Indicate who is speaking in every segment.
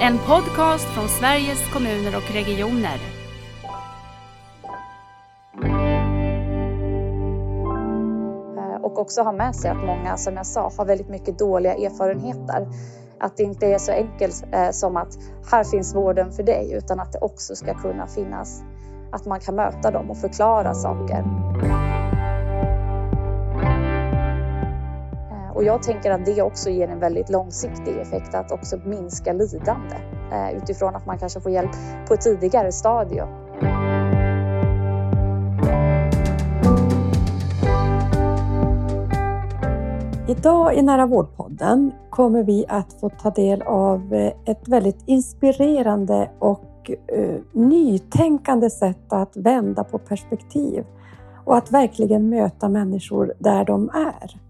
Speaker 1: En podcast från Sveriges kommuner och regioner.
Speaker 2: Eh, och också ha med sig att många, som jag sa, har väldigt mycket dåliga erfarenheter. Att det inte är så enkelt eh, som att här finns vården för dig utan att det också ska kunna finnas att man kan möta dem och förklara saker. Och jag tänker att det också ger en väldigt långsiktig effekt att också minska lidande eh, utifrån att man kanske får hjälp på ett tidigare stadium.
Speaker 3: Idag i Nära vårdpodden kommer vi att få ta del av eh, ett väldigt inspirerande och uh, nytänkande sätt att vända på perspektiv och att verkligen möta människor där de är.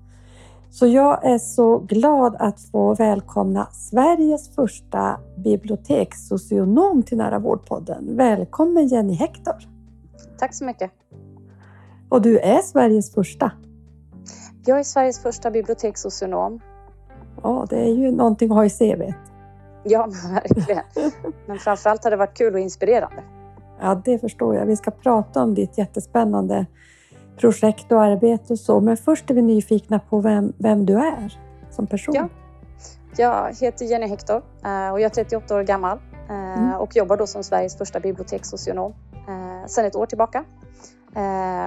Speaker 3: Så jag är så glad att få välkomna Sveriges första bibliotekssocionom till Nära vårdpodden. Välkommen Jenny Hector!
Speaker 2: Tack så mycket!
Speaker 3: Och du är Sveriges första?
Speaker 2: Jag är Sveriges första bibliotekssocionom.
Speaker 3: Ja, det är ju någonting att ha i CV.
Speaker 2: Ja, men verkligen. Men framförallt har det varit kul och inspirerande.
Speaker 3: Ja, det förstår jag. Vi ska prata om ditt jättespännande projekt och arbete och så. Men först är vi nyfikna på vem, vem du är som person.
Speaker 2: Ja. Jag heter Jenny Hector eh, och jag är 38 år gammal eh, mm. och jobbar då som Sveriges första bibliotekssocionom eh, sedan ett år tillbaka.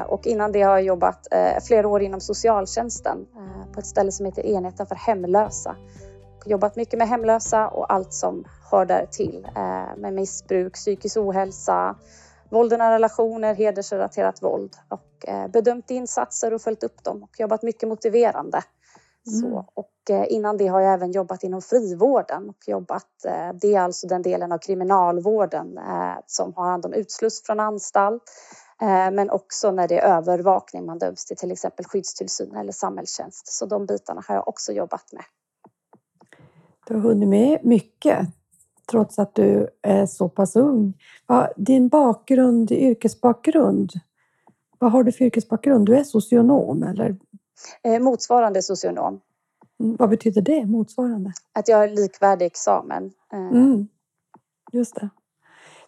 Speaker 2: Och innan det har jag jobbat flera år inom socialtjänsten på ett ställe som heter Enheten för hemlösa. Jobbat mycket med hemlösa och allt som hör där till med missbruk, psykisk ohälsa, våld i nära relationer, hedersrelaterat våld och bedömt insatser och följt upp dem och jobbat mycket motiverande. Mm. Så, och innan det har jag även jobbat inom frivården och jobbat, det är alltså den delen av kriminalvården som har hand om utsluss från anstalt Eh, men också när det är övervakning man döms till till exempel skyddstillsyn eller samhällstjänst. Så de bitarna har jag också jobbat med.
Speaker 3: Du har hunnit med mycket trots att du är så pass ung. Din bakgrund, yrkesbakgrund, vad har du för yrkesbakgrund? Du är socionom eller?
Speaker 2: Eh, motsvarande socionom.
Speaker 3: Mm, vad betyder det, motsvarande?
Speaker 2: Att jag har likvärdig examen.
Speaker 3: Eh. Mm, just det.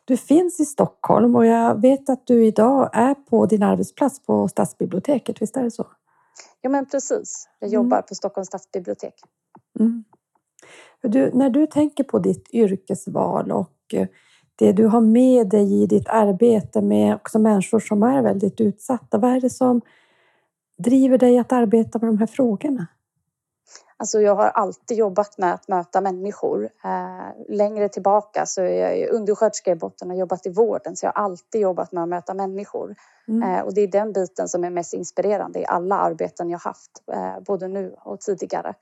Speaker 3: Du finns i Stockholm och jag vet att du idag är på din arbetsplats på stadsbiblioteket, visst är det så?
Speaker 2: Ja men precis, jag mm. jobbar på Stockholms stadsbibliotek. Mm.
Speaker 3: Du, när du tänker på ditt yrkesval och eh, det du har med dig i ditt arbete med också människor som är väldigt utsatta, vad är det som driver dig att arbeta med de här frågorna?
Speaker 2: Alltså jag har alltid jobbat med att möta människor. Eh, längre tillbaka så är jag undersköterska i botten och jobbat i vården så jag har alltid jobbat med att möta människor. Mm. Eh, och det är den biten som är mest inspirerande i alla arbeten jag haft, eh, både nu och tidigare.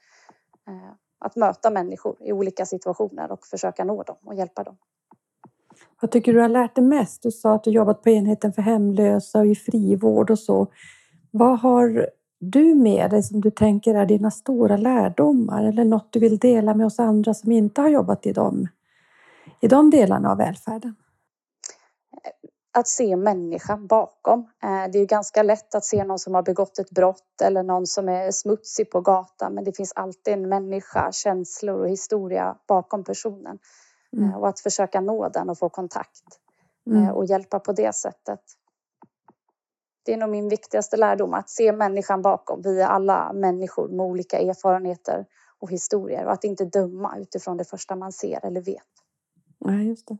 Speaker 2: Att möta människor i olika situationer och försöka nå dem och hjälpa dem.
Speaker 3: Vad tycker du har lärt dig mest? Du sa att du jobbat på enheten för hemlösa och i frivård och så. Vad har du med dig som du tänker är dina stora lärdomar eller något du vill dela med oss andra som inte har jobbat i de, i de delarna av välfärden?
Speaker 2: Att se människan bakom. Eh, det är ganska lätt att se någon som har begått ett brott eller någon som är smutsig på gatan men det finns alltid en människa, känslor och historia bakom personen. Mm. Eh, och att försöka nå den och få kontakt mm. Eh, och hjälpa på det sättet. Det är nog min viktigaste lärdom, att se människan bakom. Vi är alla människor med olika erfarenheter och historier och att inte döma utifrån det första man ser eller vet.
Speaker 3: Nej, just det.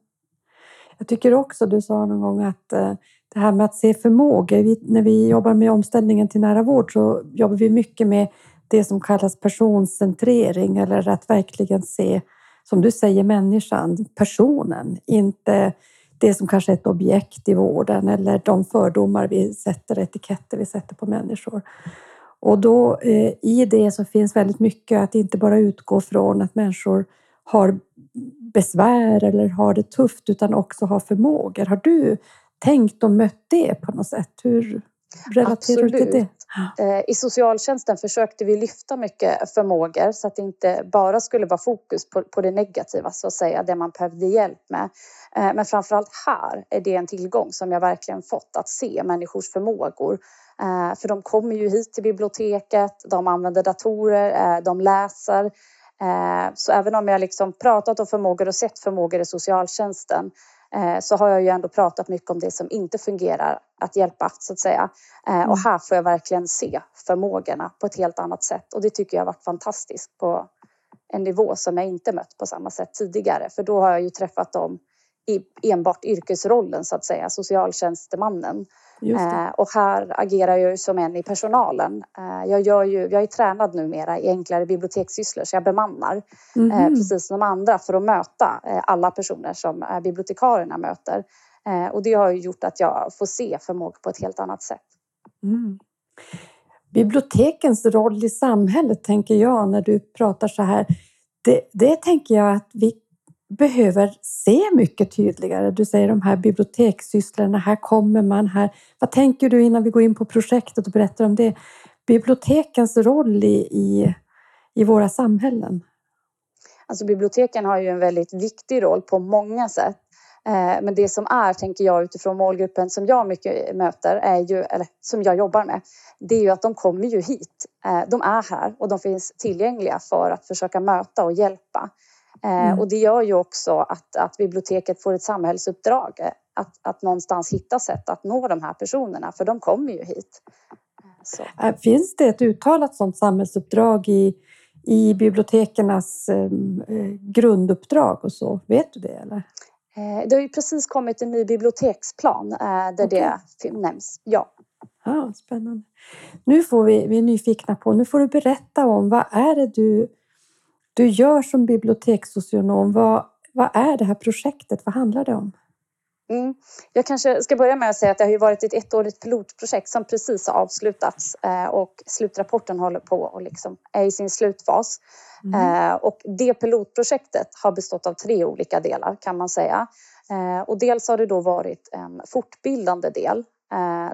Speaker 3: Jag tycker också, du sa någon gång att eh, det här med att se förmågor. när vi jobbar med omställningen till nära vård så jobbar vi mycket med det som kallas personcentrering eller att verkligen se, som du säger, människan, personen, inte det som kanske är ett objekt i vården eller de fördomar vi sätter, etiketter vi sätter på människor. Och då eh, i det så finns väldigt mycket att inte bara utgå från att människor har besvär eller har det tufft utan också har förmågor. Har du tänkt och mött det på något sätt? Hur relaterar Absolut. du till det?
Speaker 2: Eh, I socialtjänsten försökte vi lyfta mycket förmågor så att det inte bara skulle vara fokus på, på det negativa, så att säga, det man behövde hjälp med. Eh, men framförallt här är det en tillgång som jag verkligen fått att se människors förmågor. Eh, för de kommer ju hit till biblioteket, de använder datorer, de läser Så även om jag liksom pratat om förmågor och sett förmågor i socialtjänsten så har jag ju ändå pratat mycket om det som inte fungerar att hjälpa så att säga. Mm. Och här får jag verkligen se förmågorna på ett helt annat sätt och det tycker jag har varit fantastiskt på en nivå som jag inte mött på samma sätt tidigare för då har jag ju träffat dem i enbart yrkesrollen så att säga, socialtjänstemannen. Eh, och här agerar jag som en i personalen. Eh, jag, gör ju, jag är tränad numera i enklare bibliotekssysslor så jag bemannar mm. eh, precis som andra för att möta eh, alla personer som eh, bibliotekarierna möter. Eh, och det har gjort att jag får se förmåga på ett helt annat sätt. Mm.
Speaker 3: Bibliotekens roll i samhället tänker jag när du pratar så här. Det, det tänker jag att vi behöver se mycket tydligare. Du säger de här bibliotekssysslorna, här kommer man här. Vad tänker du innan vi går in på projektet och berättar om det? Bibliotekens roll i, i, i våra samhällen.
Speaker 2: Alltså biblioteken har ju en väldigt viktig roll på många sätt. Eh, men det som är, tänker jag, utifrån målgruppen som jag mycket möter, är ju, eller som jag jobbar med, det är ju att de kommer ju hit. Eh, de är här och de finns tillgängliga för att försöka möta och hjälpa. Eh, mm. Och det gör ju också att, att biblioteket får ett samhällsuppdrag att, att någonstans hitta sätt att nå de här personerna, för de kommer ju hit.
Speaker 3: Så. Finns det ett uttalat sådant samhällsuppdrag i, i bibliotekernas ehm, eh, grunduppdrag och så? Vet du det? Eller?
Speaker 2: Eh, det har ju precis kommit en ny biblioteksplan eh, där okay. det nämns. Ja.
Speaker 3: Ah, spännande. Nu får vi, vi är nyfikna på, nu får du berätta om vad är det du, du gör som bibliotekssocionom? Vad, vad är det här projektet? Vad handlar det om?
Speaker 2: Mm. Jag kanske ska börja med att säga att det har varit ett ettårigt pilotprojekt som precis har avslutats eh, och slutrapporten håller på och liksom är i sin slutfas. Mm. Eh, och det pilotprojektet har bestått av tre olika delar kan man säga. Eh, och dels har det då varit en fortbildande del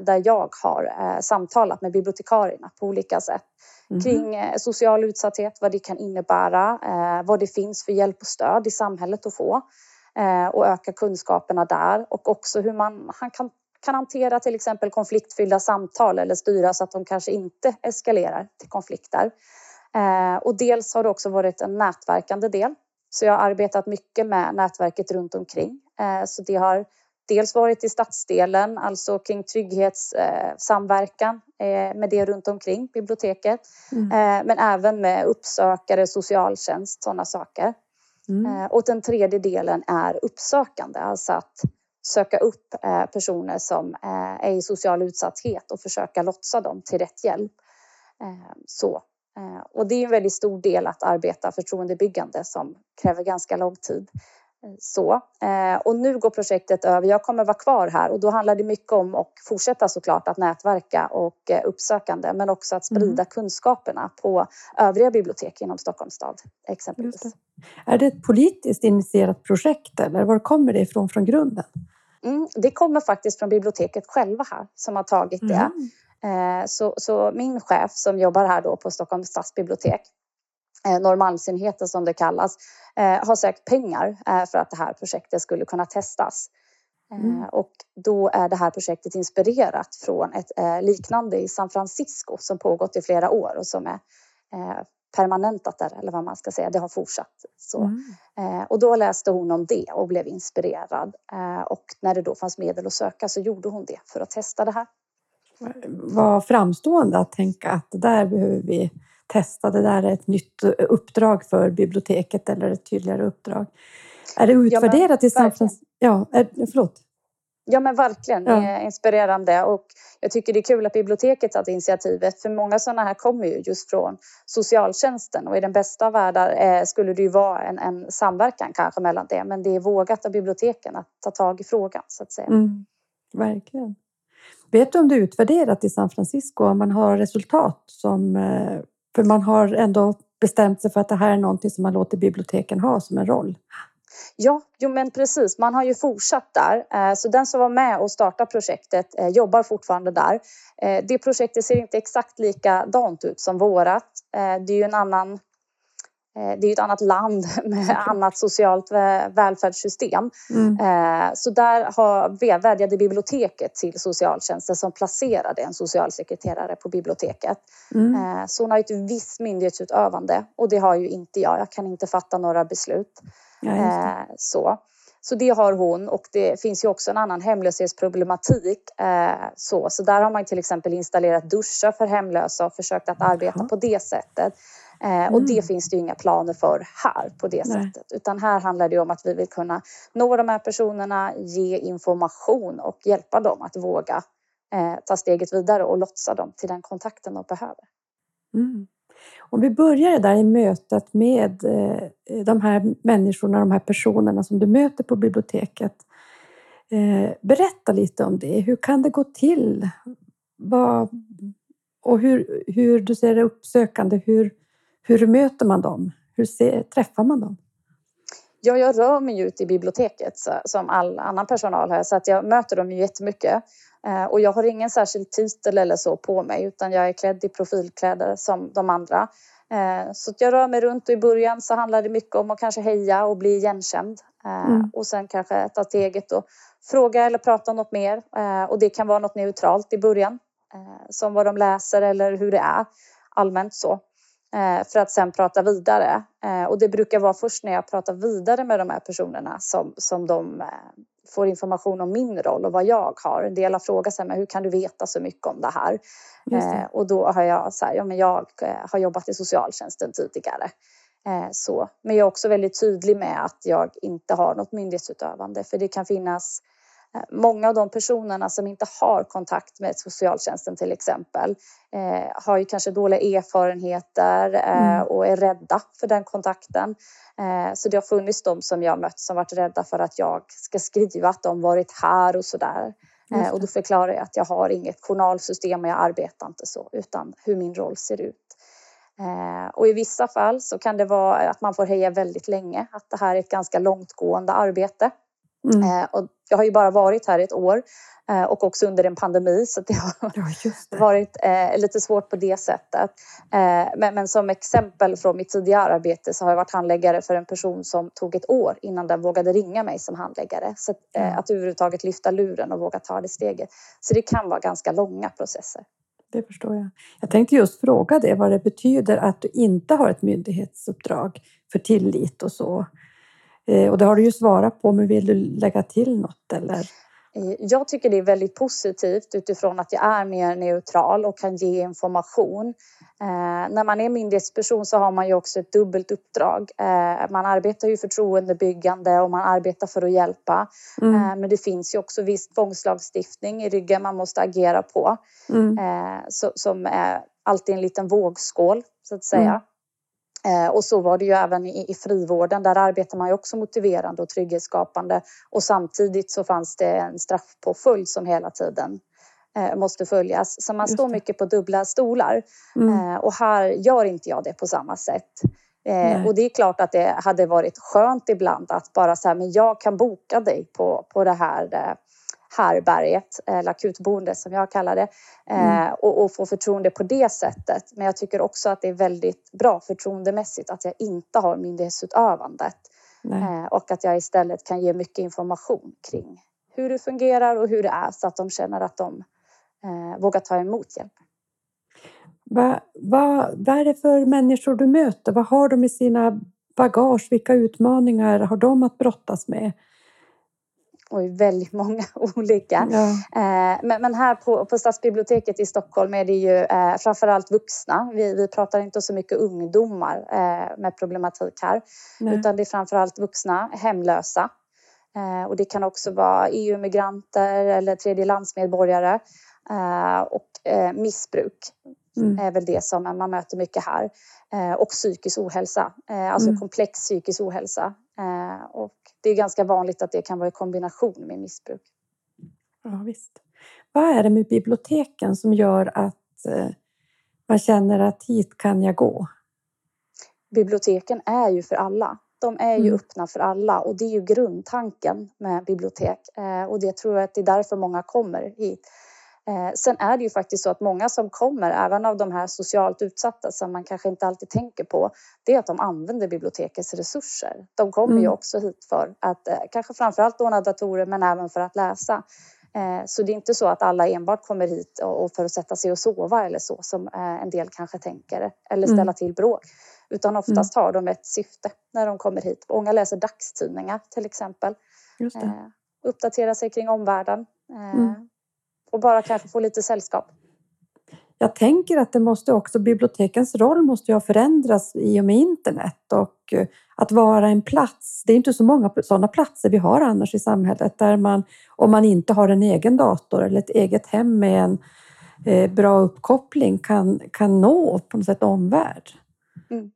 Speaker 2: där jag har samtalat med bibliotekarierna på olika sätt mm. kring social utsatthet, vad det kan innebära, vad det finns för hjälp och stöd i samhället att få och öka kunskaperna där och också hur man han kan, kan hantera till exempel konfliktfyllda samtal eller styra så att de kanske inte eskalerar till konflikter. Eh, och dels har det också varit en nätverkande del. Så jag har arbetat mycket med nätverket runt omkring. Eh, så det har dels varit i stadsdelen, alltså kring trygghetssamverkan eh, med det runt omkring biblioteket. Mm. Men även med uppsökare, socialtjänst, sådana saker. Mm. Och den tredje delen är uppsökande, alltså att söka upp personer som är i social utsatthet och försöka lotsa dem till rätt hjälp. Så Eh, och det är en väldigt stor del att arbeta förtroendebyggande som kräver ganska lång tid. Eh, så. Eh, och nu går projektet över. Jag kommer vara kvar här och då handlar det mycket om att fortsätta såklart att nätverka och uppsökande men också att sprida mm. kunskaperna på övriga bibliotek inom Stockholms stad exempelvis. Det.
Speaker 3: Är det ett politiskt initierat projekt eller var kommer det ifrån från grunden?
Speaker 2: Mm, det kommer faktiskt från biblioteket själva här som har tagit det. Mm. Eh, så, så, min chef som jobbar här då på Stockholms stadsbibliotek, eh, Norrmalmsenheten som det kallas, eh, har sökt pengar för att det här projektet skulle kunna testas. Mm. Och då är det här projektet inspirerat från ett liknande i San Francisco som pågått i flera år och som är permanentat där, eller vad man ska säga. Det har fortsatt. Så. Mm. och då läste hon om det och blev inspirerad. och när det då fanns medel att söka så gjorde hon det för att testa det här
Speaker 3: var framstående att tänka att det där behöver vi testa. Det där är ett nytt uppdrag för biblioteket eller ett tydligare uppdrag. Är det utvärderat ja, i San Francisco? Ja, förlåt.
Speaker 2: Ja men verkligen, ja. inspirerande och jag tycker det är kul att biblioteket tagit initiativet för många sådana här kommer ju just från socialtjänsten och i den bästa av världar eh, skulle det ju vara en, en samverkan kanske mellan det men det är vågat av biblioteken att ta tag i frågan så att säga. Mm,
Speaker 3: verkligen. Vet du om det är utvärderat i San Francisco, om man har resultat som... För man har ändå bestämt sig för att det här är någonting som man låter biblioteken ha som en roll.
Speaker 2: Ja, jo men precis. Man har ju fortsatt där. Eh, så den som var med och startade projektet eh, jobbar fortfarande där. Eh, det projektet ser inte exakt likadant ut som vårat. Det är ju en annan det är ju ett annat land med annat socialt välfärdssystem.
Speaker 3: Mm.
Speaker 2: Så där har, vädjade biblioteket till socialtjänsten som placerade en socialsekreterare på biblioteket.
Speaker 3: Mm.
Speaker 2: Så hon har ett visst myndighetsutövande och det har ju inte jag. Jag kan inte fatta några beslut.
Speaker 3: Ja.
Speaker 2: Så. Så det har hon och det finns ju också en annan hemlöshetsproblematik. så, så där har man till exempel installerat duschar för hemlösa och försökt att arbeta
Speaker 3: Jaha.
Speaker 2: på det sättet. Eh, och det
Speaker 3: Mm.
Speaker 2: finns det ju inga planer för här på det
Speaker 3: Nej.
Speaker 2: sättet. Utan här handlar det om att vi vill kunna nå de här personerna, ge information och hjälpa dem att våga eh, ta steget vidare och lotsa dem till den kontakten de behöver.
Speaker 3: Mm. Om vi börjar där i mötet med eh, de här människorna, de här personerna som du möter på biblioteket. Eh, berätta lite om det. Hur kan det gå till? Vad, och hur, hur du ser det uppsökande, hur, hur möter man dem? Hur ser, träffar man dem?
Speaker 2: Ja, jag rör mig ju ute i biblioteket som all annan personal här så att jag möter dem ju jättemycket. Eh, och jag har ingen särskild titel eller så på mig utan jag är klädd i profilkläder som de andra. Eh, så jag rör mig runt och i början så handlar det mycket om att kanske heja och bli igenkänd. Eh,
Speaker 3: Mm.
Speaker 2: Och sen kanske ta steget och fråga eller prata om något mer. Och det kan vara något neutralt i början. Som vad de läser eller hur det är allmänt så. Eh, för att sen prata vidare. Eh, och det brukar vara först när jag pratar vidare med de här personerna som, som de eh, får information om min roll och vad jag har. En del har frågat sig, men hur kan du veta så mycket om det här?
Speaker 3: Det.
Speaker 2: och då har jag så här, ja men jag har jobbat i socialtjänsten tidigare. Så. Men jag är också väldigt tydlig med att jag inte har något myndighetsutövande för det kan finnas Många av de personerna som inte har kontakt med socialtjänsten till exempel eh, har ju kanske dåliga erfarenheter eh,
Speaker 3: Mm.
Speaker 2: och är rädda för den kontakten. Eh, så det har funnits de som jag mött som varit rädda för att jag ska skriva att de varit här och sådär. Eh, och då förklarar jag att jag har inget journalsystem och jag arbetar inte så utan hur min roll ser ut. Eh, och i vissa fall så kan det vara att man får heja väldigt länge, att det här är ett ganska långtgående arbete.
Speaker 3: Mm.
Speaker 2: Eh, och jag har ju bara varit här ett år eh, och också under en pandemi så det har
Speaker 3: Ja, det.
Speaker 2: varit eh, lite svårt på det sättet. Eh, men, men som exempel från mitt tidigare arbete så har jag varit handläggare för en person som tog ett år innan den vågade ringa mig som handläggare. Så att, eh,
Speaker 3: Ja.
Speaker 2: att överhuvudtaget lyfta luren och våga ta det steget. Så det kan vara ganska långa processer.
Speaker 3: Det förstår jag. Jag tänkte just fråga det, vad det betyder att du inte har ett myndighetsuppdrag för tillit och så. Eh, Och det har du ju svarat på, men vill du lägga till något eller?
Speaker 2: Eh, Jag tycker det är väldigt positivt utifrån att jag är mer neutral och kan ge information. Eh, när man är myndighetsperson så har man ju också ett dubbelt uppdrag. Eh, man arbetar ju förtroendebyggande och man arbetar för att hjälpa.
Speaker 3: Mm.
Speaker 2: Eh, men det finns ju också viss tvångslagstiftning i ryggen man måste agera på.
Speaker 3: Mm.
Speaker 2: Eh, så, som är alltid en liten vågskål så att säga.
Speaker 3: Mm.
Speaker 2: Eh, och så var det ju även i, i frivården. Där arbetar man ju också motiverande och trygghetsskapande. Och samtidigt så fanns det en straffpåföljd som hela tiden eh, måste följas. Så man står mycket på dubbla stolar.
Speaker 3: Mm.
Speaker 2: Eh, och här gör inte jag det på samma sätt.
Speaker 3: Nej.
Speaker 2: och det är klart att det hade varit skönt ibland att bara säga men jag kan boka dig på, på det här härberget eller akutboende som jag kallar det eh,
Speaker 3: Mm.
Speaker 2: och, och få förtroende på det sättet. Men jag tycker också att det är väldigt bra förtroendemässigt att jag inte har myndighetsutövandet
Speaker 3: Nej.
Speaker 2: eh, och att jag istället kan ge mycket information kring hur det fungerar och hur det är så att de känner att de eh, vågar ta emot hjälp.
Speaker 3: Vad, vad, vad är det för människor du möter? Vad har de i sina bagage? Vilka utmaningar har de att brottas med?
Speaker 2: Och väldigt många olika.
Speaker 3: Ja.
Speaker 2: Eh, Men, men här på, på Stadsbiblioteket i Stockholm är det ju eh, framförallt vuxna. Vi, vi pratar inte så mycket ungdomar eh, med problematik här.
Speaker 3: Nej.
Speaker 2: Utan det är framförallt vuxna, hemlösa. Eh, och det kan också vara EU-migranter eller tredjelandsmedborgare. Eh, och eh, missbruk
Speaker 3: Mm.
Speaker 2: är väl det som man möter mycket här. Eh, och psykisk ohälsa, eh, alltså
Speaker 3: Mm.
Speaker 2: komplex psykisk ohälsa. Eh, och det är ganska vanligt att det kan vara i kombination med missbruk.
Speaker 3: Ja, visst. Vad är det med biblioteken som gör att man känner att hit kan jag gå?
Speaker 2: biblioteken är ju för alla. De är ju
Speaker 3: Mm.
Speaker 2: öppna för alla och det är ju grundtanken med bibliotek. Och det tror jag att det är därför många kommer hit. Eh, sen är det ju faktiskt så att många som kommer, även av de här socialt utsatta som man kanske inte alltid tänker på, det är att de använder bibliotekets resurser. De kommer mm. ju också hit för att eh, kanske framförallt låna datorer men även för att läsa. Eh, så det är inte så att alla enbart kommer hit och för att sätta sig och sova eller så som en del kanske tänker eller ställa mm. till bråk. Utan oftast mm. har de ett syfte när de kommer hit. Många läser dagstidningar till exempel. Just det. Uppdatera sig kring omvärlden. Mm och bara kanske få lite sällskap.
Speaker 3: Jag tänker att det måste också, bibliotekens roll måste ju ha förändrats i och med internet och eh, att vara en plats. Det är inte så många sådana platser vi har annars i samhället där man, om man inte har en egen dator eller ett eget hem med en eh, bra uppkoppling kan, kan nå på något sätt omvärld.
Speaker 2: Mm.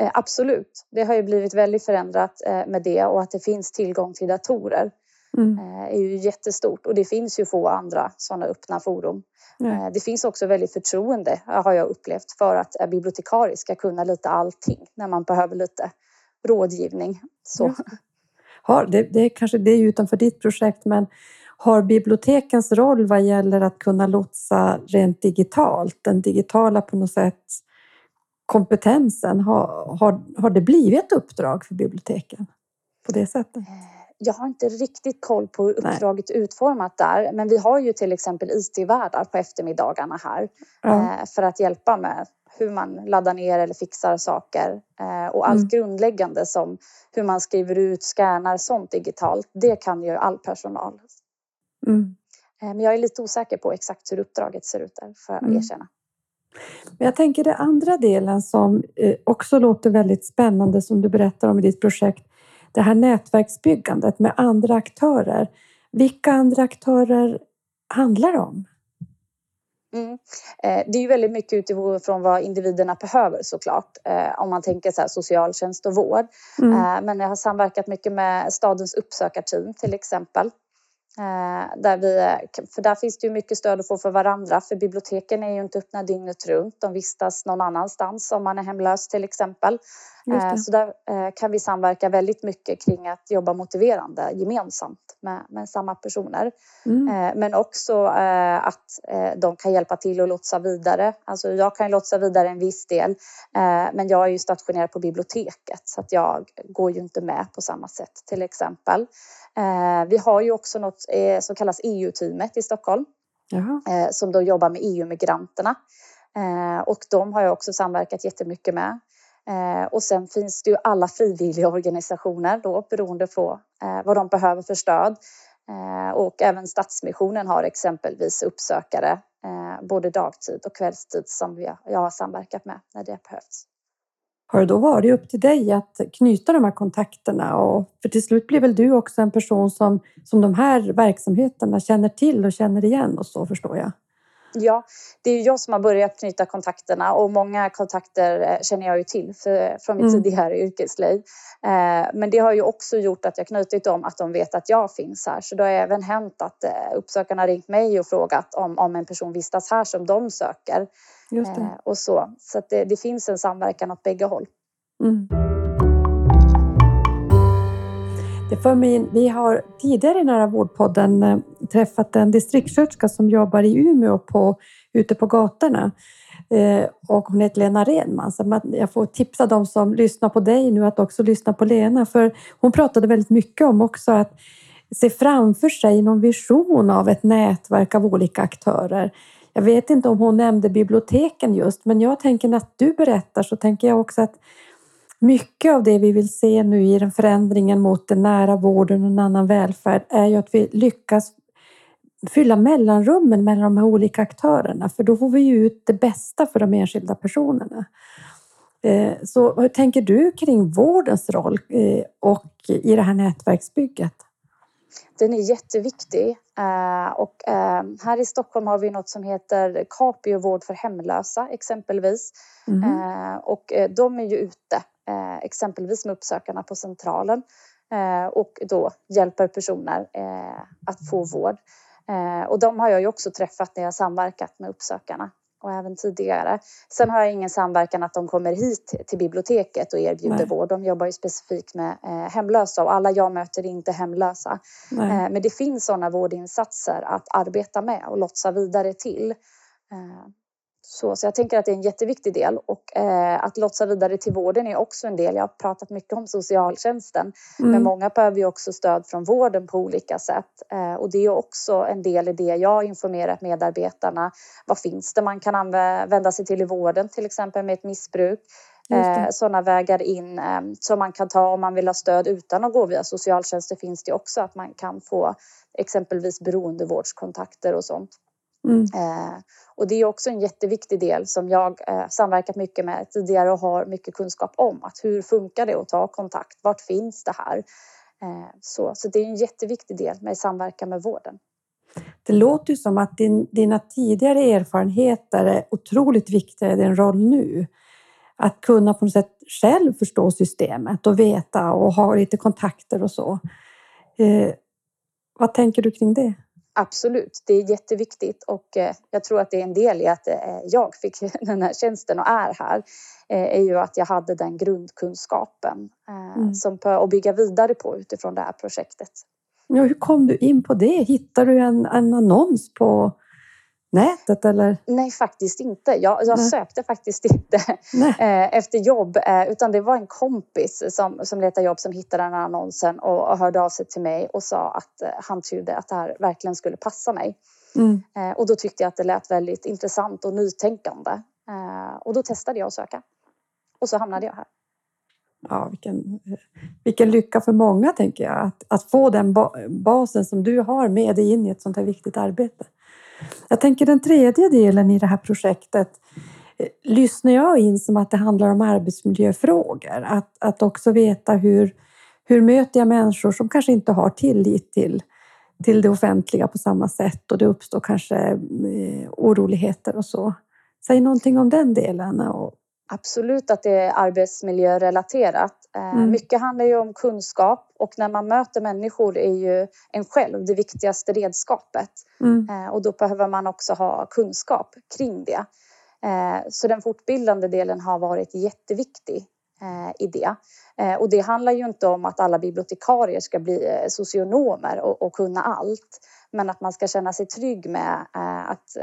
Speaker 2: Eh, absolut, det har ju blivit väldigt förändrat med det och att det finns tillgång till datorer mm. Eh, är ju jättestort och det finns ju få andra sådana öppna forum. Mm. Det finns också väldigt förtroende har jag upplevt för att bibliotekarie ska kunna lite allting när man behöver lite rådgivning. Så.
Speaker 3: Har, det, det, är kanske det är utanför ditt projekt men har bibliotekens roll vad gäller att kunna lotsa rent digitalt, den digitala på något sätt kompetensen, har, har, har det blivit ett uppdrag för biblioteken på det sättet?
Speaker 2: Jag har inte riktigt koll på hur uppdraget Nej. är utformat där. Men vi har ju till exempel IT-värdar på eftermiddagarna här mm. för att hjälpa med hur man laddar ner eller fixar saker. Eh, och allt mm. grundläggande som hur man skriver ut, scannar, sånt digitalt. Det kan ju all personal. Mm. Eh, men jag är lite osäker på exakt hur uppdraget ser ut där, får jag mm. erkänna.
Speaker 3: Men jag tänker den andra delen som också låter väldigt spännande som du berättar om i ditt projekt det här nätverksbyggandet med andra aktörer. Vilka andra aktörer handlar det om?
Speaker 2: Mm. Eh, det är ju väldigt mycket utifrån vad individerna behöver såklart. Eh, om man tänker så här, socialtjänst och vård. Mm. Eh, men jag har samverkat mycket med stadens uppsökarteam till exempel. Där vi, för där finns det ju mycket stöd att få för varandra för biblioteken är ju inte öppna dygnet runt. De vistas någon annanstans om man är hemlös till exempel. Eh, så där eh, kan vi samverka väldigt mycket kring att jobba motiverande gemensamt med, med samma personer. Mm. Eh, men också att de kan hjälpa till att lotsa vidare. Alltså jag kan lotsa vidare en viss del men jag är ju stationerad på biblioteket så att jag går ju inte med på samma sätt till exempel. Vi har ju också något som kallas EU-teamet i Stockholm Jaha. som då jobbar med EU-migranterna. Och de har jag också samverkat jättemycket med. Eh, och sen finns det ju alla frivilliga organisationer då beroende på eh, vad de behöver för stöd. Eh, och även Stadsmissionen har exempelvis uppsökare både dagtid och kvällstid som jag har samverkat med när det behövs.
Speaker 3: Har det då varit upp till dig att knyta de här kontakterna? Och, för till slut blir väl du också en person som, som de här verksamheterna känner till och känner igen och så förstår jag?
Speaker 2: Ja, det är jag som har börjat knyta kontakterna och många kontakter eh, känner jag ju till för, från mitt mm. tidigare yrkesliv. Eh, men det har ju också gjort att jag knutit dem att de vet att jag finns här. Så det har även hänt att eh, uppsökarna ringt mig och frågat om, om en person vistas här som de söker. Och så så det, det, finns en samverkan åt bägge håll. Mm.
Speaker 3: Det för mig vi har tidigare i Nära vårdpodden träffat en distriktssköterska som jobbar i Umeå på, ute på gatorna. Eh, och hon heter Lena Renman. Så jag får tipsa de som lyssnar på dig nu att också lyssna på Lena. För hon pratade väldigt mycket om också att se framför sig någon vision av ett nätverk av olika aktörer. Jag vet inte om hon nämnde biblioteken just, men jag tänker när du berättar så tänker jag också att mycket av det vi vill se nu i den förändringen mot den nära vården och en annan välfärd är ju att vi lyckas fylla mellanrummen mellan de här olika aktörerna för då får vi ju ut det bästa för de enskilda personerna. Eh, så hur tänker du kring vårdens roll eh, och i det här nätverksbygget?
Speaker 2: Den är jätteviktig eh, och här i Stockholm har vi något som heter Capio vård för hemlösa exempelvis. Mm. Och de är ju ute exempelvis med uppsökarna på Centralen och då hjälper personer att få vård. Och de har jag ju också träffat när jag samverkat med uppsökarna. och även tidigare. Sen har jag ingen samverkan att de kommer hit till biblioteket och erbjuder Nej. vård. De jobbar ju specifikt med eh, hemlösa och alla jag möter är inte hemlösa. Eh, men det finns sådana vårdinsatser att arbeta med och lotsa vidare till. Så, så jag tänker att det är en jätteviktig del och eh, att lotsa vidare till vården är också en del. Jag har pratat mycket om socialtjänsten, mm. men många behöver ju också stöd från vården på olika sätt eh, och det är också en del i det jag har informerat medarbetarna. Vad finns det man kan vända sig till i vården, till exempel med ett missbruk? Eh, sådana vägar in eh, som man kan ta om man vill ha stöd utan att gå via socialtjänsten finns det också att man kan få exempelvis beroendevårdskontakter och sånt. Mm. Eh, och det är också en jätteviktig del som jag eh, samverkat mycket med tidigare och har mycket kunskap om. Att hur funkar det att ta kontakt? Vart finns det här? Eh, så, så det är en jätteviktig del med samverkan med vården.
Speaker 3: Det låter ju som att din, dina tidigare erfarenheter är otroligt viktiga i din roll nu. Att kunna på något sätt själv förstå systemet och veta och ha lite kontakter och så. Eh, vad tänker du kring det?
Speaker 2: Absolut, det är jätteviktigt och eh, jag tror att det är en del i att eh, jag fick den här tjänsten och är här eh, är ju att jag hade den grundkunskapen mm. som att bygga vidare på utifrån det här projektet.
Speaker 3: Ja, hur kom du in på det? Hittade du en, en annons på nätet eller?
Speaker 2: Nej, faktiskt inte. Jag, jag sökte faktiskt inte eh, efter jobb eh, utan det var en kompis som, som letade jobb som hittade den här annonsen och, och hörde av sig till mig och sa att eh, han trodde att det här verkligen skulle passa mig. Mm. och då tyckte jag att det lät väldigt intressant och nytänkande. och då testade jag att söka. Och så hamnade jag här.
Speaker 3: Ja, vilken, vilken lycka för många, tänker jag, att, att få den basen som du har med dig in i ett sånt här viktigt arbete. Jag tänker den tredje delen i det här projektet eh, lyssnar jag in som att det handlar om arbetsmiljöfrågor. Att, att också veta hur, hur möter jag människor som kanske inte har tillit till, till det offentliga på samma sätt och det uppstår kanske eh, oroligheter och så. Säg någonting om den delen. Och...
Speaker 2: Absolut att det är arbetsmiljörelaterat. Eh, mm. Mycket handlar ju om kunskap och när man möter människor är ju en själv det viktigaste redskapet. Mm. Eh, och då behöver man också ha kunskap kring det. Eh, så den fortbildande delen har varit jätteviktig i det. Och det handlar ju inte om att alla bibliotekarier ska bli socionomer och, och kunna allt. Men att man ska känna sig trygg med att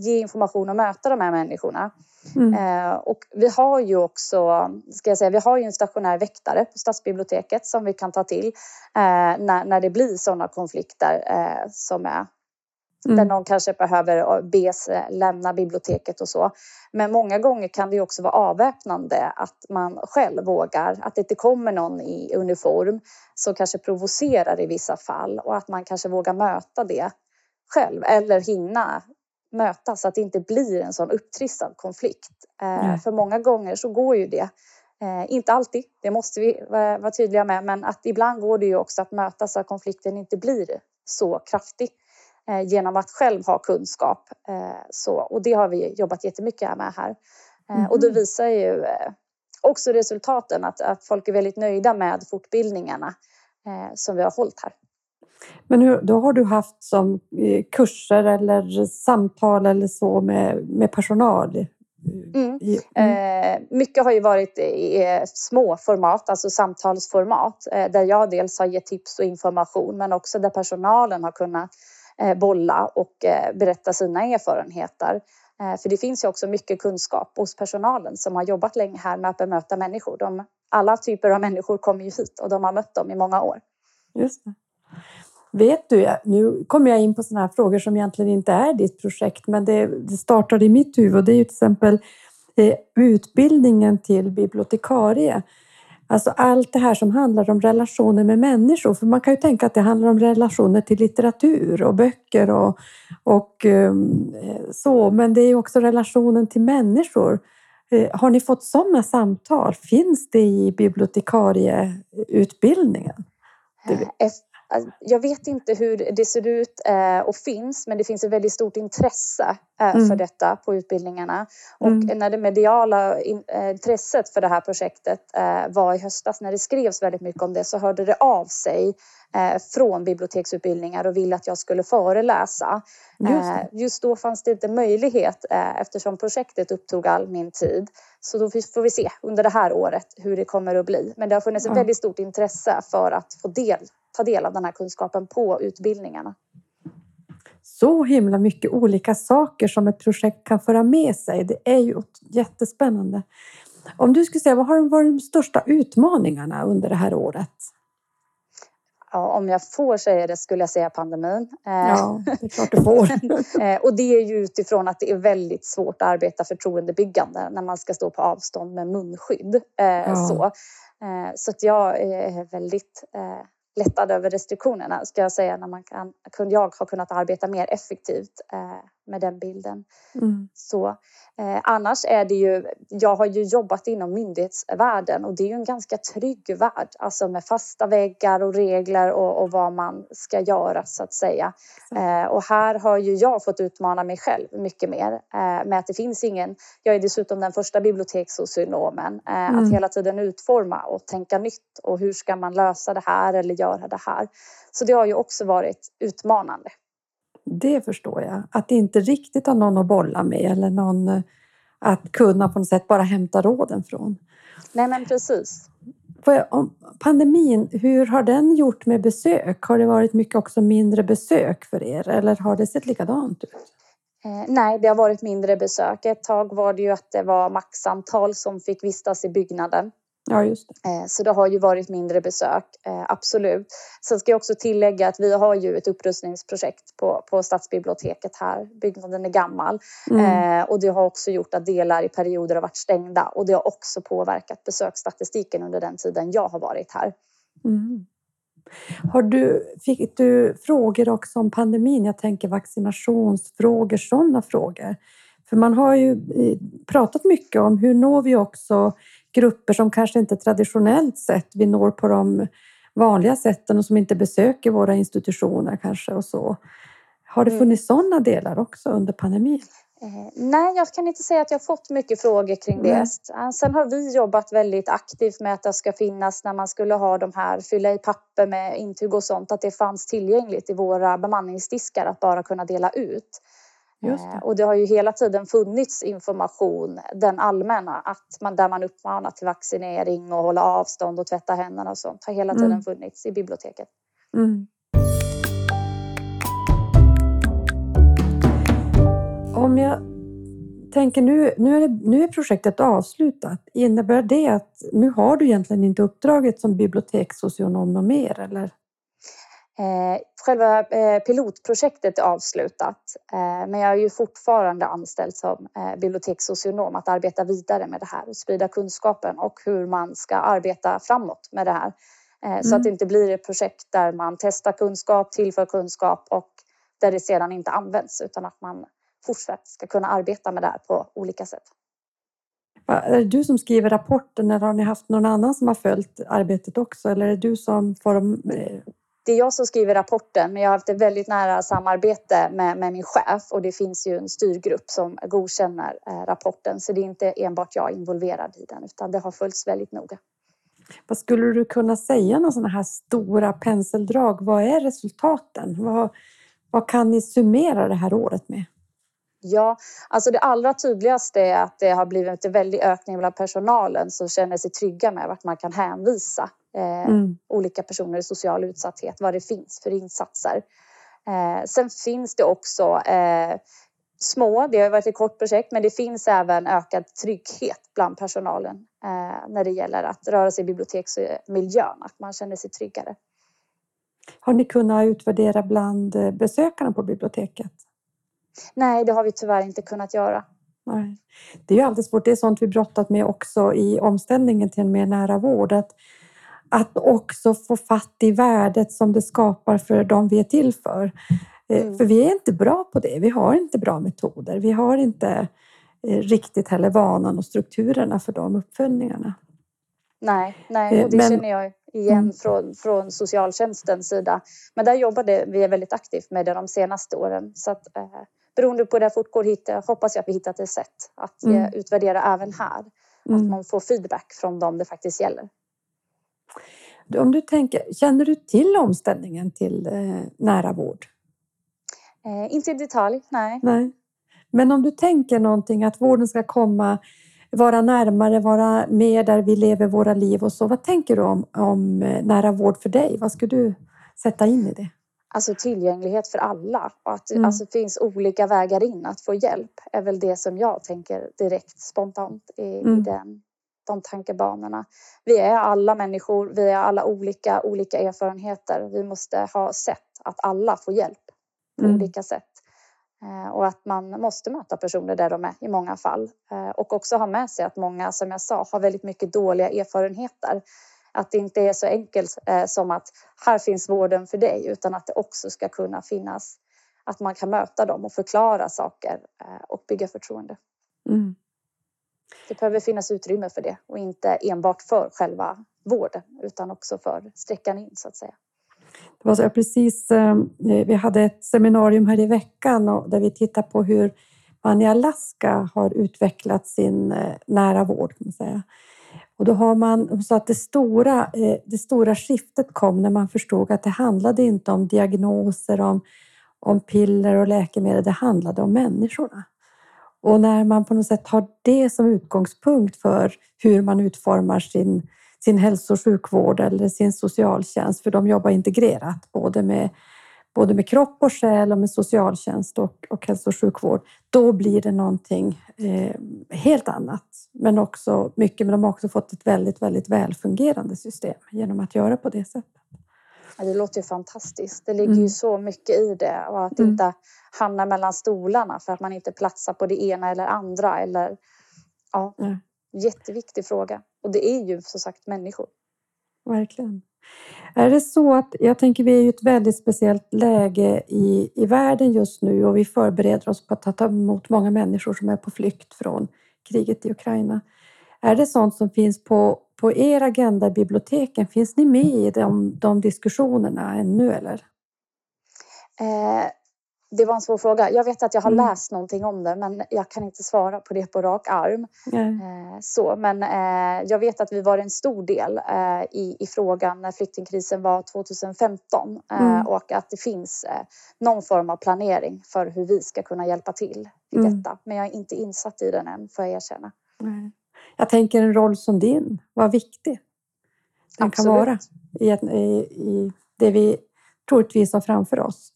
Speaker 2: ge information och möta de här människorna. Mm. Eh, och vi har ju också, ska jag säga, vi har ju en stationär väktare på stadsbiblioteket som vi kan ta till eh, när, när det blir sådana konflikter eh, som är Mm. Där någon kanske behöver bes lämna biblioteket och så. Men många gånger kan det också vara avväpnande att man själv vågar, att det inte kommer någon i uniform som kanske provocerar i vissa fall och att man kanske vågar möta det själv eller hinna möta så att det inte blir en sån upptrissad konflikt. Eh, för många gånger så går ju det. Eh, inte alltid, det måste vi vara tydliga med, men att ibland går det ju också att möta så att konflikten inte blir så kraftig eh, genom att själv ha kunskap. Så, och det har vi jobbat jättemycket med här. Mm. Och det visar ju också resultaten att, att folk är väldigt nöjda med fortbildningarna som vi har hållit här.
Speaker 3: Men hur, då har du haft som eh, kurser eller samtal eller så med, med personal?
Speaker 2: Mm. Mm. Eh, mycket har ju varit i små format, alltså samtalsformat eh, där jag dels har gett tips och information men också där personalen har kunnat eh, bolla och eh, berätta sina erfarenheter. Eh, för det finns ju också mycket kunskap hos personalen som har jobbat länge här med att bemöta människor. De, alla typer av människor kommer ju hit och de har mött dem i många år.
Speaker 3: Just det. Vet du, nu kommer jag in på sådana här frågor som egentligen inte är ditt projekt, men det, det startade i mitt huvud. och Det är ju till exempel eh, utbildningen till bibliotekarie. Alltså allt det här som handlar om relationer med människor. För man kan ju tänka att det handlar om relationer till litteratur och böcker och, och um, så, men det är ju också relationen till människor. Eh, har ni fått sådana samtal? Finns det i bibliotekarieutbildningen?
Speaker 2: Alltså, jag vet inte hur det ser ut eh, och finns, men det finns ett väldigt stort intresse eh,
Speaker 3: Mm.
Speaker 2: för detta på utbildningarna. Och
Speaker 3: Mm.
Speaker 2: när det mediala eh, intresset för det här projektet var i höstas, när det skrevs väldigt mycket om det, så hörde det av sig från biblioteksutbildningar och ville att jag skulle föreläsa.
Speaker 3: Just
Speaker 2: Eh, just då fanns det inte möjlighet eh, eftersom projektet upptog all min tid. Så då får vi se under det här året hur det kommer att bli. Men det har funnits ett väldigt stort intresse för att få del, ta del av den här kunskapen på utbildningarna.
Speaker 3: Så himla mycket olika saker som ett projekt kan föra med sig. Det är ju jättespännande. Om du skulle säga, vad har varit de största utmaningarna under det här året?
Speaker 2: Ja, om jag får säga det skulle jag säga pandemin. Eh,
Speaker 3: Ja, det är klart du får.
Speaker 2: Eh, och det är ju utifrån att det är väldigt svårt att arbeta förtroendebyggande när man ska stå på avstånd med munskydd. Eh,
Speaker 3: Ja.
Speaker 2: Så, så att jag är väldigt lättad över restriktionerna ska jag säga när man kan, jag har kunnat arbeta mer effektivt med den bilden.
Speaker 3: Mm.
Speaker 2: Så, eh, annars är det ju, jag har ju jobbat inom myndighetsvärlden och det är ju en ganska trygg värld, alltså med fasta väggar och regler och, och vad man ska göra så att säga. Eh, och här har ju jag fått utmana mig själv mycket mer eh, med att det finns ingen, jag är dessutom den första bibliotekssocionomen, eh,
Speaker 3: Mm.
Speaker 2: att hela tiden utforma och tänka nytt och hur ska man lösa det här eller göra det här. Så det har ju också varit utmanande.
Speaker 3: Det förstår jag. Att inte riktigt ha någon att bolla med eller någon eh, att kunna på något sätt bara hämta råden från.
Speaker 2: Nej men precis.
Speaker 3: Pandemin, hur har den gjort med besök? Har det varit mycket också mindre besök för er eller har det sett likadant ut?
Speaker 2: Eh, nej, det har varit mindre besök. Ett tag var det ju att det var maxantal som fick vistas i byggnaden.
Speaker 3: Ja, just det.
Speaker 2: Eh, så det har ju varit mindre besök, eh, absolut. Sen ska jag också tillägga att vi har ju ett upprustningsprojekt på, på stadsbiblioteket här. Byggnaden är gammal
Speaker 3: Mm.
Speaker 2: eh, och det har också gjort att delar i perioder har varit stängda och det har också påverkat besöksstatistiken under den tiden jag har varit här.
Speaker 3: Mm. Har du, fick du frågor också om pandemin? Jag tänker vaccinationsfrågor, sådana frågor. För man har ju pratat mycket om hur når vi också grupper som kanske inte traditionellt sett vi når på de vanliga sätten och som inte besöker våra institutioner kanske och så. Har det
Speaker 2: Mm.
Speaker 3: funnits sådana delar också under pandemin?
Speaker 2: Eh, nej, jag kan inte säga att jag har fått mycket frågor kring det. Eh, Sen har vi jobbat väldigt aktivt med att det ska finnas när man skulle ha de här, fylla i papper med intyg och sånt, att det fanns tillgängligt i våra bemanningsdiskar att bara kunna dela ut. Eh,
Speaker 3: det.
Speaker 2: Och det har ju hela tiden funnits information, den allmänna, att man, där man uppmanar till vaccinering och hålla avstånd och tvätta händerna och sånt, har hela tiden
Speaker 3: Mm.
Speaker 2: funnits i biblioteket.
Speaker 3: Mm. Om jag tänker nu, nu är, det, nu är projektet avslutat. Innebär det att nu har du egentligen inte uppdraget som bibliotekssocionom mer? Eller?
Speaker 2: Eh, själva eh, pilotprojektet är avslutat eh, men jag är ju fortfarande anställd som bibliotekssocionom att arbeta vidare med det här och sprida kunskapen och hur man ska arbeta framåt med det här. Eh, Så
Speaker 3: Mm.
Speaker 2: att det inte blir ett projekt där man testar kunskap, tillför kunskap och där det sedan inte används utan att man fortsatt ska kunna arbeta med det här på olika sätt.
Speaker 3: Är det du som skriver rapporten eller har ni haft någon annan som har följt arbetet också? Eller är det du som eh,
Speaker 2: det är jag som skriver rapporten men jag har haft ett väldigt nära samarbete med, med min chef och det finns ju en styrgrupp som godkänner eh, rapporten så det är inte enbart jag involverad i den utan det har följts väldigt noga.
Speaker 3: Vad skulle du kunna säga några sådana här stora penseldrag? Vad är resultaten? Vad, vad kan ni summera det här året med?
Speaker 2: Ja, alltså det allra tydligaste är att det har blivit en väldig ökning bland personalen som känner sig trygga med vart man kan hänvisa eh,
Speaker 3: Mm.
Speaker 2: olika personer i social utsatthet, vad det finns för insatser. Eh, sen finns det också eh, små, det har varit ett kort projekt, men det finns även ökad trygghet bland personalen eh, när det gäller att röra sig i biblioteksmiljön, att man känner sig tryggare.
Speaker 3: Har ni kunnat utvärdera bland eh, besökarna på biblioteket?
Speaker 2: Nej, det har vi tyvärr inte kunnat göra.
Speaker 3: Nej. Det är ju alltid svårt. Det är sånt vi brottat med också i omställningen till en mer nära vård. Att, att också få fatt i värdet som det skapar för de vi är till för. Eh,
Speaker 2: Mm.
Speaker 3: För vi är inte bra på det. Vi har inte bra metoder. Vi har inte eh, riktigt heller vanan och strukturerna för de uppföljningarna.
Speaker 2: Nej, nej,
Speaker 3: Eh,
Speaker 2: och det
Speaker 3: men-
Speaker 2: känner jag igen
Speaker 3: Mm.
Speaker 2: från, från socialtjänstens sida. Men där jobbade vi väldigt aktivt med det de senaste åren. Så att, eh, beroende på hur det fortgår hoppas jag att vi hittat ett sätt att eh,
Speaker 3: Mm.
Speaker 2: utvärdera även här. Att
Speaker 3: Mm.
Speaker 2: man får feedback från dem det faktiskt gäller.
Speaker 3: Om du tänker, känner du till omställningen till eh, nära vård?
Speaker 2: Eh, inte i detalj, nej.
Speaker 3: Nej. Men om du tänker någonting att vården ska komma, vara närmare, vara mer där vi lever våra liv och så. Vad tänker du om, om eh, nära vård för dig? Vad skulle du sätta in i det?
Speaker 2: Alltså tillgänglighet för alla och att
Speaker 3: Mm.
Speaker 2: alltså, det finns olika vägar in att få hjälp är väl det som jag tänker direkt spontant i, i
Speaker 3: Mm.
Speaker 2: den, de tankebanorna. Vi är alla människor, vi är alla olika, olika erfarenheter. Vi måste ha sätt att alla får hjälp på
Speaker 3: Mm.
Speaker 2: olika sätt. Eh, och att man måste möta personer där de är i många fall. Eh, och också ha med sig att många, som jag sa, har väldigt mycket dåliga erfarenheter. Att det inte är så enkelt eh, som att här finns vården för dig utan att det också ska kunna finnas att man kan möta dem och förklara saker eh, och bygga förtroende.
Speaker 3: Mm.
Speaker 2: Det behöver finnas utrymme för det och inte enbart för själva vården utan också för sträckan in så att säga.
Speaker 3: Det var så, precis, eh, vi hade ett seminarium här i veckan och där vi tittar på hur man i Alaska har utvecklat sin nära vård. Kan man säga. Och då har man, hon sa att det stora, eh, det stora skiftet kom när man förstod att det handlade inte om diagnoser, om, om piller och läkemedel, det handlade om människorna. Och när man på något sätt har det som utgångspunkt för hur man utformar sin, sin hälso och sjukvård eller sin socialtjänst, för de jobbar integrerat både med, både med kropp och själ och med socialtjänst och, och hälso och sjukvård, då blir det någonting eh, helt annat. Men också mycket, men de har också fått ett väldigt, väldigt välfungerande system genom att göra på det sättet.
Speaker 2: Ja, det låter ju fantastiskt. Det ligger
Speaker 3: Mm.
Speaker 2: ju så mycket i det och att
Speaker 3: Mm.
Speaker 2: inte hamna mellan stolarna för att man inte platsar på det ena eller andra. Eller, ja,
Speaker 3: Ja.
Speaker 2: jätteviktig fråga. Och det är ju som sagt människor.
Speaker 3: Verkligen. Är det så att, jag tänker vi är i ett väldigt speciellt läge i, i världen just nu och vi förbereder oss på att ta emot många människor som är på flykt från kriget i Ukraina. Är det sånt som finns på, på er agenda i biblioteken? Finns ni med i de, de diskussionerna ännu eller?
Speaker 2: Eh, det var en svår fråga. Jag vet att jag har
Speaker 3: Mm.
Speaker 2: läst någonting om det men jag kan inte svara på det på rak arm. Eh, så, men eh, jag vet att vi var en stor del eh, i, i frågan när flyktingkrisen var 2015 eh,
Speaker 3: Mm.
Speaker 2: och att det finns eh, någon form av planering för hur vi ska kunna hjälpa till i
Speaker 3: Mm.
Speaker 2: detta. Men jag är inte insatt i den än, får jag erkänna.
Speaker 3: Nej. Jag tänker en roll som din, vad viktig den kan
Speaker 2: Absolut.
Speaker 3: vara i, ett, i, i det vi troligtvis har framför oss.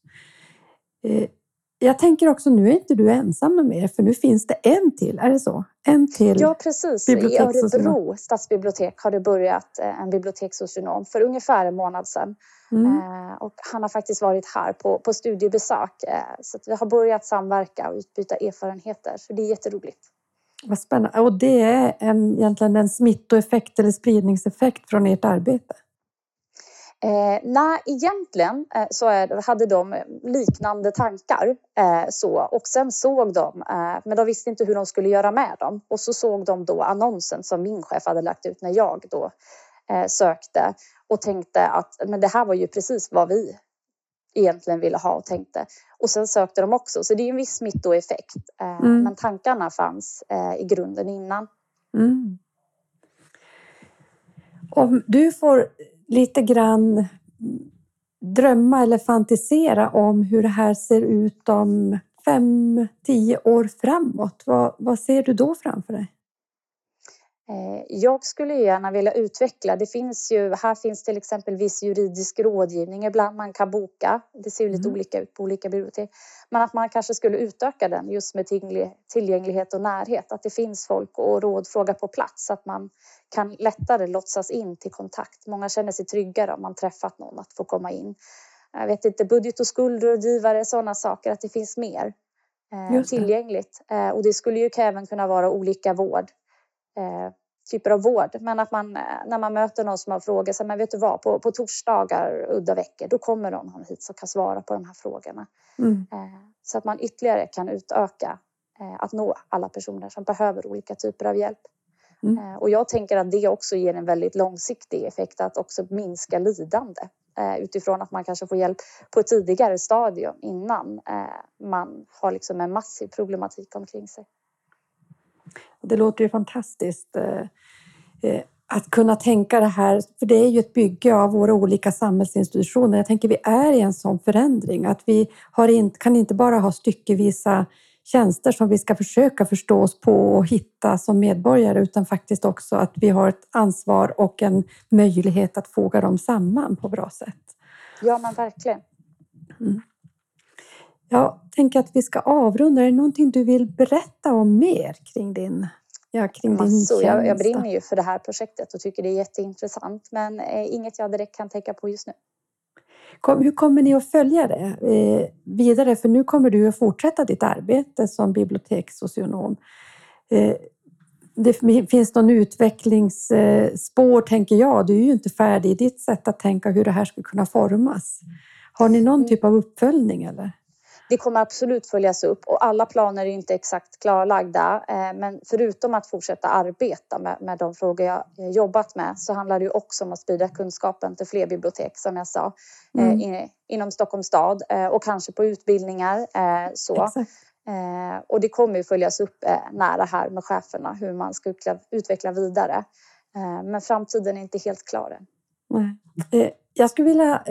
Speaker 3: Eh, Jag tänker också, nu är inte du ensam mer, för nu finns det en till, är det så? En till?
Speaker 2: Ja, precis. I. Örebro stadsbibliotek har det börjat eh, en bibliotekssocionom för ungefär en månad sedan.
Speaker 3: Mm.
Speaker 2: Eh, och han har faktiskt varit här på, på studiebesök. Så vi har börjat samverka och utbyta erfarenheter. Så det är jätteroligt.
Speaker 3: Vad spännande. Och det är en, egentligen en smittoeffekt eller spridningseffekt från ert arbete?
Speaker 2: Eh, nej, egentligen eh, så är, hade de liknande tankar. Eh, så, och sen såg de, eh, men de visste inte hur de skulle göra med dem. Och så såg de då annonsen som min chef hade lagt ut när jag då eh, sökte och tänkte att men det här var ju precis vad vi egentligen ville ha och tänkte. Och sen sökte de också, så det är en viss smittoeffekt. Eh,
Speaker 3: Mm.
Speaker 2: Men tankarna fanns eh, i grunden innan.
Speaker 3: Mm. Om du får lite grann drömma eller fantisera om hur det här ser ut om fem, tio år framåt. Vad, vad ser du då framför dig?
Speaker 2: Eh, Jag skulle gärna vilja utveckla. Det finns ju, här finns till exempel viss juridisk rådgivning ibland man kan boka. Det ser ju lite
Speaker 3: Mm.
Speaker 2: olika ut på olika bibliotek. Men att man kanske skulle utöka den just med tillgänglig- tillgänglighet och närhet. Att det finns folk och rådfråga på plats. Att man kan lättare låtsas in till kontakt. Många känner sig tryggare om man träffat någon att få komma in. Jag vet inte, budget och skuldrådgivare, sådana saker. Att det finns mer eh, tillgängligt. Eh, och det skulle ju även kunna vara olika vård eh, typer av vård. Men att man, eh, när man möter någon som har frågor, så men vet du vad, på, på torsdagar, udda veckor, då kommer någon hit som kan svara på de här frågorna.
Speaker 3: Mm.
Speaker 2: Eh, så att man ytterligare kan utöka eh, att nå alla personer som behöver olika typer av hjälp. Mm. Eh, och jag tänker att det också ger en väldigt långsiktig effekt att också minska lidande eh, utifrån att man kanske får hjälp på ett tidigare stadium innan man har liksom en massiv problematik omkring sig.
Speaker 3: Det låter ju fantastiskt att kunna tänka det här, för det är ju ett bygge av våra olika samhällsinstitutioner. Jag tänker vi är i en sån förändring att vi in, kan inte bara ha styckevisa tjänster som vi ska försöka förstå oss på och hitta som medborgare utan faktiskt också att vi har ett ansvar och en möjlighet att foga dem samman på bra sätt.
Speaker 2: Ja, men verkligen. Mm.
Speaker 3: Jag tänker att vi ska avrunda. Är det någonting du vill berätta om mer kring din
Speaker 2: Ja, kring din. Jag, jag brinner ju för det här projektet och tycker det är jätteintressant men eh, inget jag direkt kan tänka på just nu.
Speaker 3: Kom, hur kommer ni att följa det eh, vidare? För nu kommer du att fortsätta ditt arbete som bibliotekssocionom. Eh, det finns någon utvecklingsspår, tänker jag. Du är ju inte färdig i ditt sätt att tänka hur det här ska kunna formas. Har ni någon mm. typ av uppföljning? Eller?
Speaker 2: Det kommer absolut följas upp och alla planer är inte exakt klarlagda. Eh, men förutom att fortsätta arbeta med, med de frågor jag jobbat med så handlar det ju också om att sprida kunskapen till fler bibliotek som jag sa eh, mm. in, inom Stockholms stad eh, och kanske på utbildningar. Så. Och det kommer ju följas upp nära här med cheferna hur man ska utveckla vidare. Men framtiden är inte helt klar än.
Speaker 3: Jag skulle vilja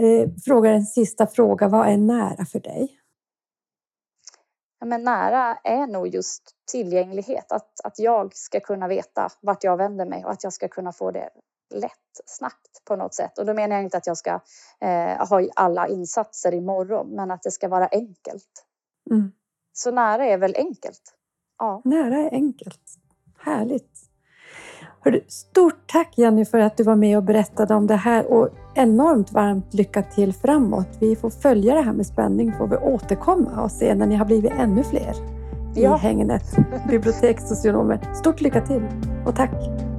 Speaker 3: fråga en sista fråga. Vad är nära för dig?
Speaker 2: Men nära är nog just tillgänglighet. Att, att jag ska kunna veta vart jag vänder mig och att jag ska kunna få det lätt, snabbt på något sätt. Och då menar jag inte att jag ska eh, ha alla insatser imorgon, men att det ska vara enkelt. Mm. Så nära är väl enkelt?
Speaker 3: Ja. Nära är enkelt. Härligt. Hörru, stort tack Jenny för att du var med och berättade om det här och enormt varmt lycka till framåt. Vi får följa det här med spänning, får vi återkomma och se när ni har blivit ännu fler i ja. hängnet bibliotekssocionomer. Stort lycka till och tack!